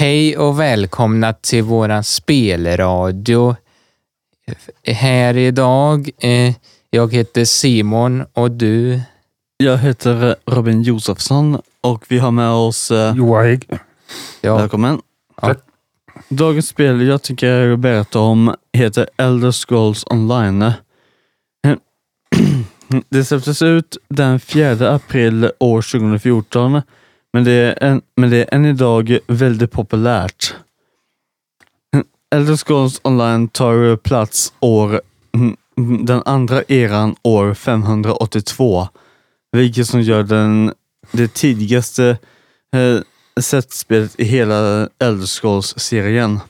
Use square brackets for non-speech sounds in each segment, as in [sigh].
Hej och välkomna till våran spelradio. Här idag, eh, jag heter Simon och du? Jag heter Robin Josefsson och vi har med oss... Eh, Joaig. Ja, Välkommen. Ja. Dagens spel jag tycker berätta om heter Elder Scrolls Online. [clears throat] Det släpptes ut den 4 april år 2014, men det är, en, men det är än idag väldigt populärt. Elder Scrolls Online tar plats år, mm, mm, den andra eran år 582, vilket som gör den det tidigaste eh, sättspelet i hela Elder Scrolls-serien.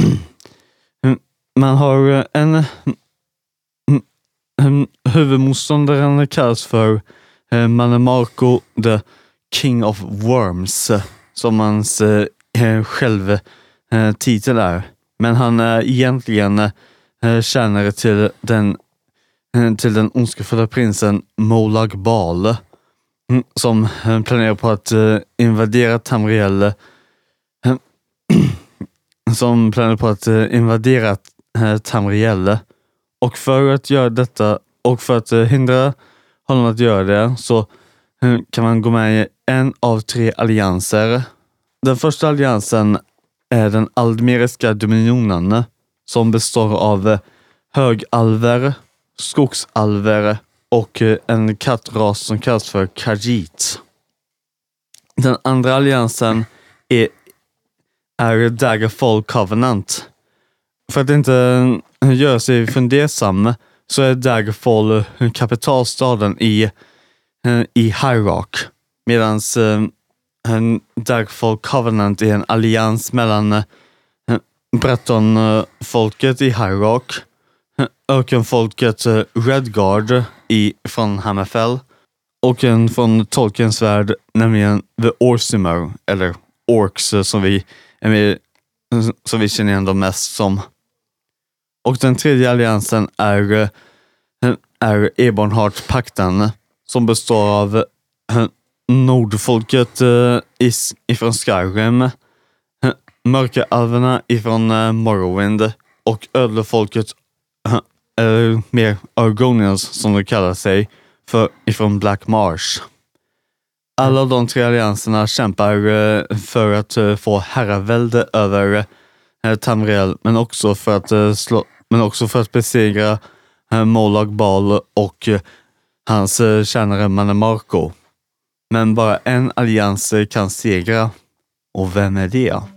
[clears throat] Man har en mm, huvudmotståndaren kallas för eh, Manemarco the King of Worms, eh, som hans eh, eh, själv eh, titel är. Men han är egentligen eh, eh, tjänare till den, eh, till den ondskefulla prinsen Molag Bal, mm, som eh, planerar på att eh, invadera Tamriel, eh, [clears throat] som planerar på att eh, invadera eh, Tamriel. Och för att göra detta och för att eh, har honom att göra det så kan man gå med i en av tre allianser. Den första alliansen är den Aldmeriska dominionen som består av högalver, skogsalver och en kattras som kallas för Khajiit. Den andra alliansen är, är Daggerfall Covenant. För att inte göra sig fundersam så är Daggerfall eh, kapitalstaden i, eh, i High Rock. Medan eh, Dagfall Daggerfall Covenant är en allians mellan eh, Breton-folket i High Rock, ökenfolket Redguard i, från Hammerfell och en från Tolkiens värld, nämligen The Orsimer, eller Orks som vi, är med, som vi känner igen dem mest som. Och den tredje alliansen är, är Eberhard-pakten som består av eh, Nordfolket eh, is- ifrån Skyrim, eh, Mörkeralverna ifrån eh, Morrowind och Ödlefolket, eller mer Argonians som de kallar sig, för, ifrån Black Marsh. Alla de tre allianserna kämpar för att få herravälde över Tamriel, men också för att slå men också för att besegra Eh, Molag Bal och eh, hans eh, tjänare tjänare Manemarco. Men bara en allians kan segra. Och vem är det?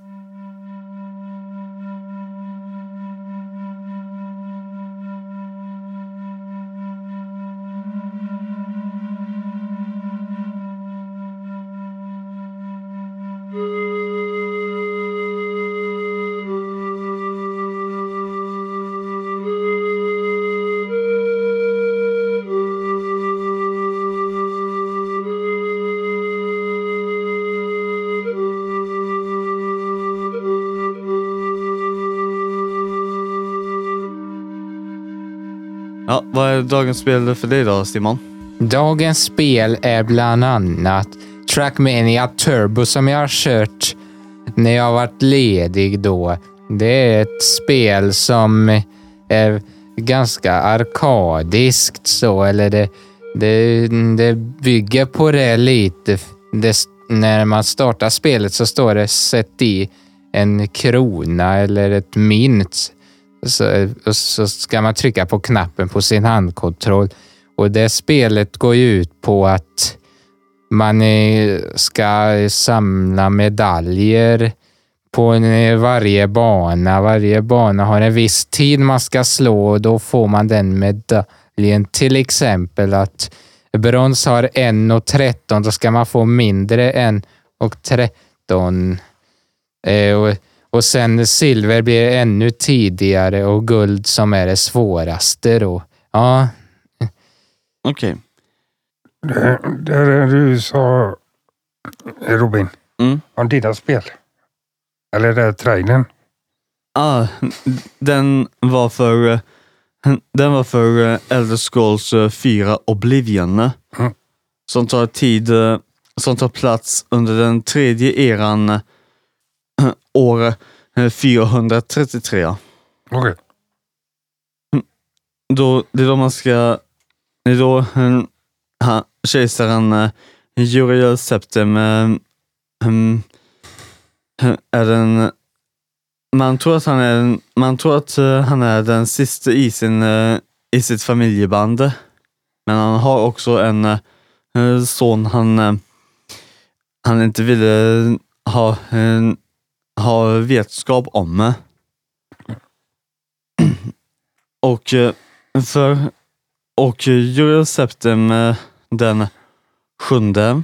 Ja, vad är dagens spel för dig då, Simon? dagens spel är bland annat Trackmania Turbo som jag har kört när jag har varit ledig då. Det är ett spel som är ganska arkadiskt så, eller det, det, det bygger på det lite. Det, när man startar spelet så står det sätt i en krona eller ett mynt. Så, så ska man trycka på knappen på sin handkontroll. Och det spelet går ju ut på att man ska samla medaljer på varje bana. Varje bana har en viss tid man ska slå och då får man den medaljen. Till exempel att brons har 1 och 13, då ska man få mindre än och 13. Eh, och, och sen silver blir ännu tidigare och guld som är det svåraste då. Ja, Okej. Det, det är du sa, Robin, Mm. om dina spel. Eller det är trailern. Ah, den var för eh, den var för eh, Elder Scrolls eh, 4 Oblivion. Mm. Som tar tid, eh, som tar plats under den tredje eran eh, [clears throat] år eh, 433. Okej. Då, det är då man ska... Det är då eh, ha, kejsaren eh, Julius Septim eh, mm, är den... Man tror att han är, man tror att han är den sista i, sin, i sitt familjeband. Men han har också en son han, han inte ville ha, har vetskap om. Och eh, för och Julius Septim den sjunde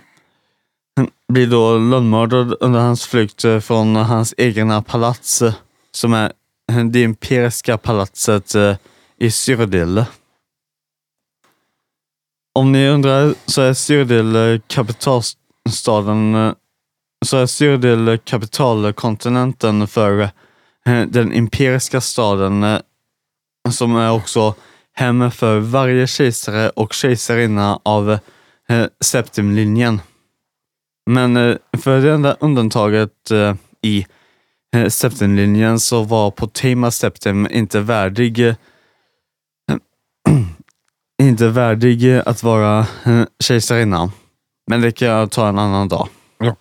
blir då lönnmördad under hans flykt från hans egna palats som är det imperiska palatset eh, i Syrdil. Om ni undrar så är Syrdil eh, kapitalstaden så är del kapitalkontinenten för eh, den imperiska staden eh, som är också hem för varje kejsare och kejsarinna av eh, Septimlinjen. Men för det enda undantaget i Septimlinjen så var Potema Septim inte värdig [clears throat] inte värdig att vara kejsarinna. Men det kan jag ta en annan dag. Ja.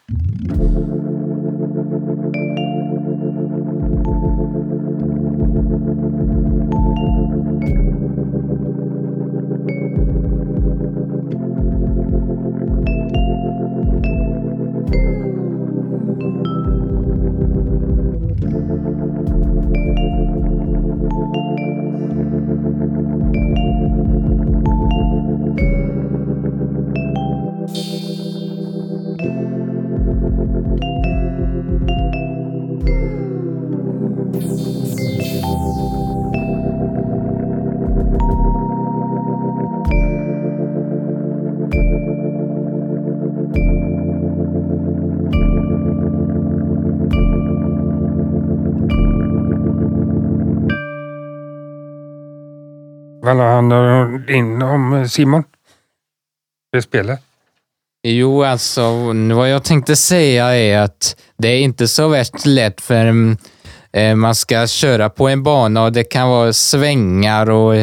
Vad handlar det in om eh, Simon? Det spelet? Jo, alltså vad jag tänkte säga är att det är inte så värst lätt för mm, eh, man ska köra på en bana och det kan vara svängar och,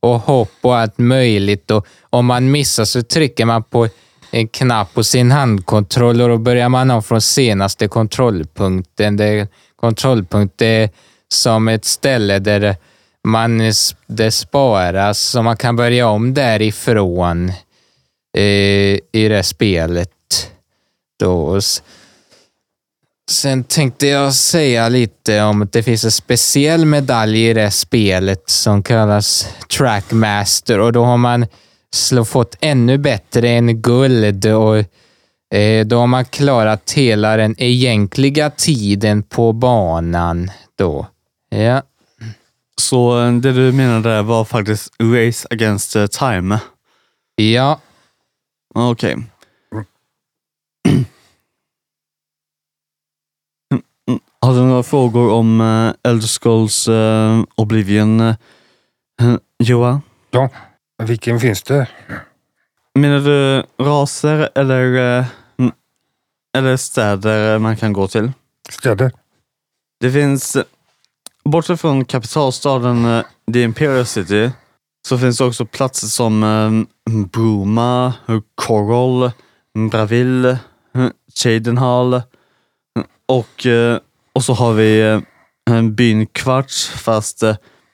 och hopp och allt möjligt. Och om man missar så trycker man på en knapp på sin handkontroll och då börjar man om från senaste kontrollpunkten. Det, kontrollpunkt är som ett ställe där man, det sparas så man kan börja om därifrån eh, i det spelet. Då. Sen tänkte jag säga lite om att det finns en speciell medalj i det spelet som kallas Trackmaster och då har man slå, fått ännu bättre än guld och eh, då har man klarat hela den egentliga tiden på banan då. Ja. Så eh, det du menade där var faktiskt Race Against eh, Time? Ja, Okej. Mm, [clears throat] Har du några frågor om uh, Elder Scrolls eh, Oblivion, [clears throat] Johan? Ja. Vilken finns det? Menar du raser eller, eh, eller städer man kan gå till? Städer? Det finns, eh, bortsett från kapitalstaden eh, The Imperial City, så finns det också platser som eh, Bruma, Coral, Braville, eh, Chadenhall och, och så har vi byn Kvarts, fast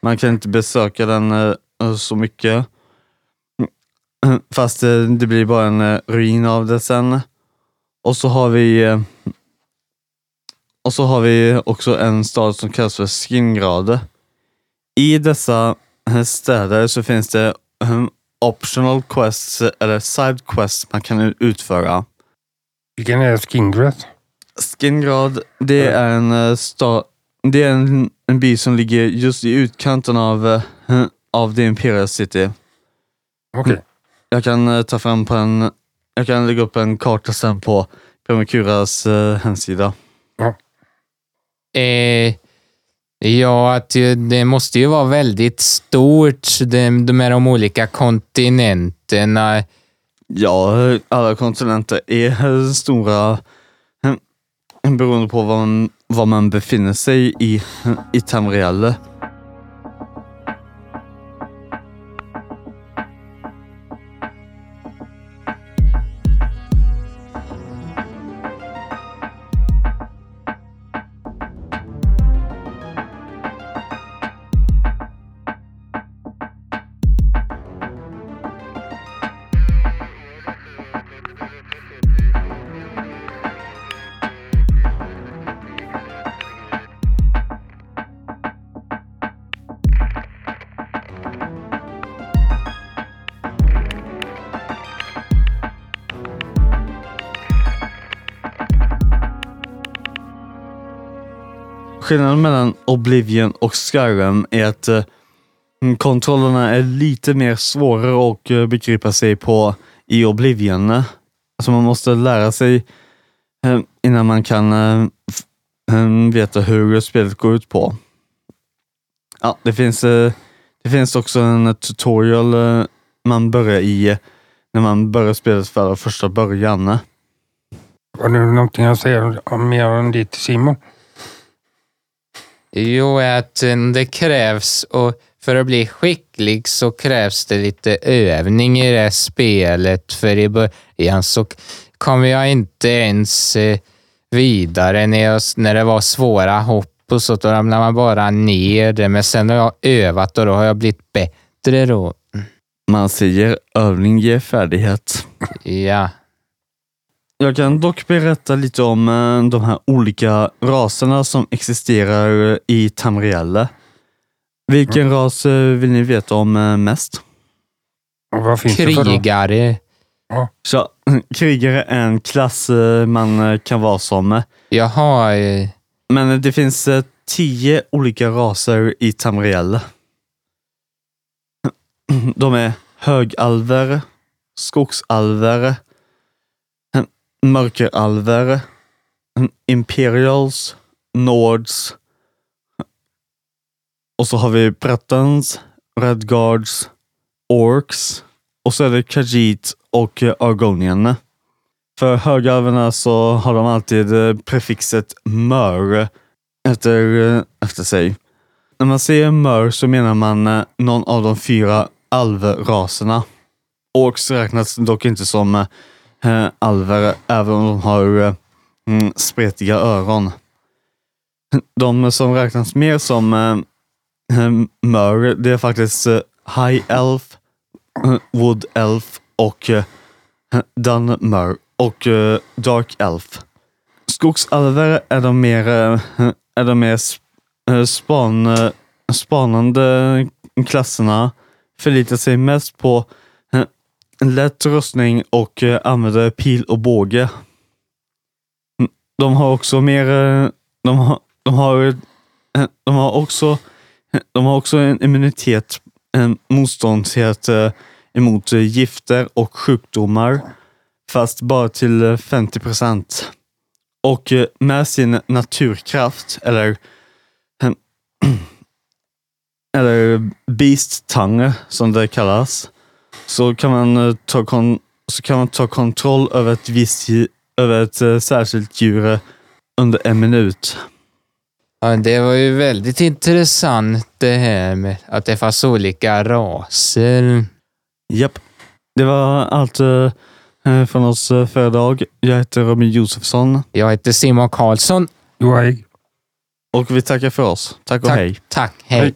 man kan inte besöka den så mycket. Fast det blir bara en ruin av det sen. Och så har vi och så har vi också en stad som kallas för Skingrad. I dessa eh, städer så finns det eh, optional quests eller side quests man kan utföra. Vilken är Skingrad? Skingrad, det är en eh, stad, det är en, en by som ligger just i utkanten av, av The Imperial City. Okej. Jag kan ta fram på en, jag kan lägga upp en karta sen på Premacuras eh, hemsida. Eh, ja, att det, måste ju vara väldigt stort, de, de med de olika kontinenterna. Ja, alla kontinenter är stora eh, beroende på var man, var man befinner sig i, i Tamrielle. Skillnaden mellan Oblivion och Skyrim är att eh, mm, kontrollerna är lite mer svåra att eh, begripa sig på i Oblivion. Alltså man måste lära sig eh, innan man kan eh, eh, veta hur spelet går ut på. Ja, det finns, eh, det finns också en tutorial man börjar i när man börjar spelet för första början. Har du någonting att säga om, mer om ditt Simon? Jo, att eh, det krävs och för att bli skicklig så krävs det lite övning i det spelet. För i början så kom jag inte ens eh, vidare när, jag, när det var svåra hopp och så. Då ramlade man bara ner det. Men sen har jag övat och då har jag blivit bättre då. Man säger övning ger färdighet. Ja. Jag kan dock berätta lite om eh, de här olika raserna som existerar i Tamrielle. Vilken ras eh, vill ni veta om eh, mest? Och vad finns det för då? Krigare. Så, [laughs] krigare är en klass eh, man eh, kan vara som. Jaha, eh, Men det finns eh, tio olika raser i Tamrielle. [clears throat] De är högalver, skogsalver, mörkeralver, imperials, nords och så har vi Bretons, redguards, orks och så är det Khajiit och eh, Argonien. För högalverna så har de alltid eh, prefixet mör efter, eh, efter sig. När man säger mör så menar man någon av de fyra alvraserna. Orks räknas dock inte som eh, alver, även om de har eh, mm, spretiga öron. De som räknas mer som eh, eh mör, det är faktiskt eh, High Elf, eh, Wood Elf och eh, Dunmer och eh, Dark Elf. Skogsalver är de mer, eh, är de mer span, spanande klasserna. Förlitar sig mest på en lätt rustning och eh, använder pil och båge. Mm, de har också mer, eh, de har, de har, eh, de har också, de har också en immunitet, en motståndshet emot gifter och sjukdomar, fast bara till 50 procent. Och med sin naturkraft, eller [clears throat] eller beast tongue som det kallas, så kan man, eh, ta, kon, så kan man ta kontroll över ett visst över ett eh, särskilt djur eh, under en minut. ja, det var ju väldigt intressant det här med att det fanns olika raser. Japp. Det var allt från oss för idag. Jag heter Robin Josefsson Jag heter Simon Karlsson. Och vi tackar för oss. Tack och Tack. hej. Tack, hej. Hej.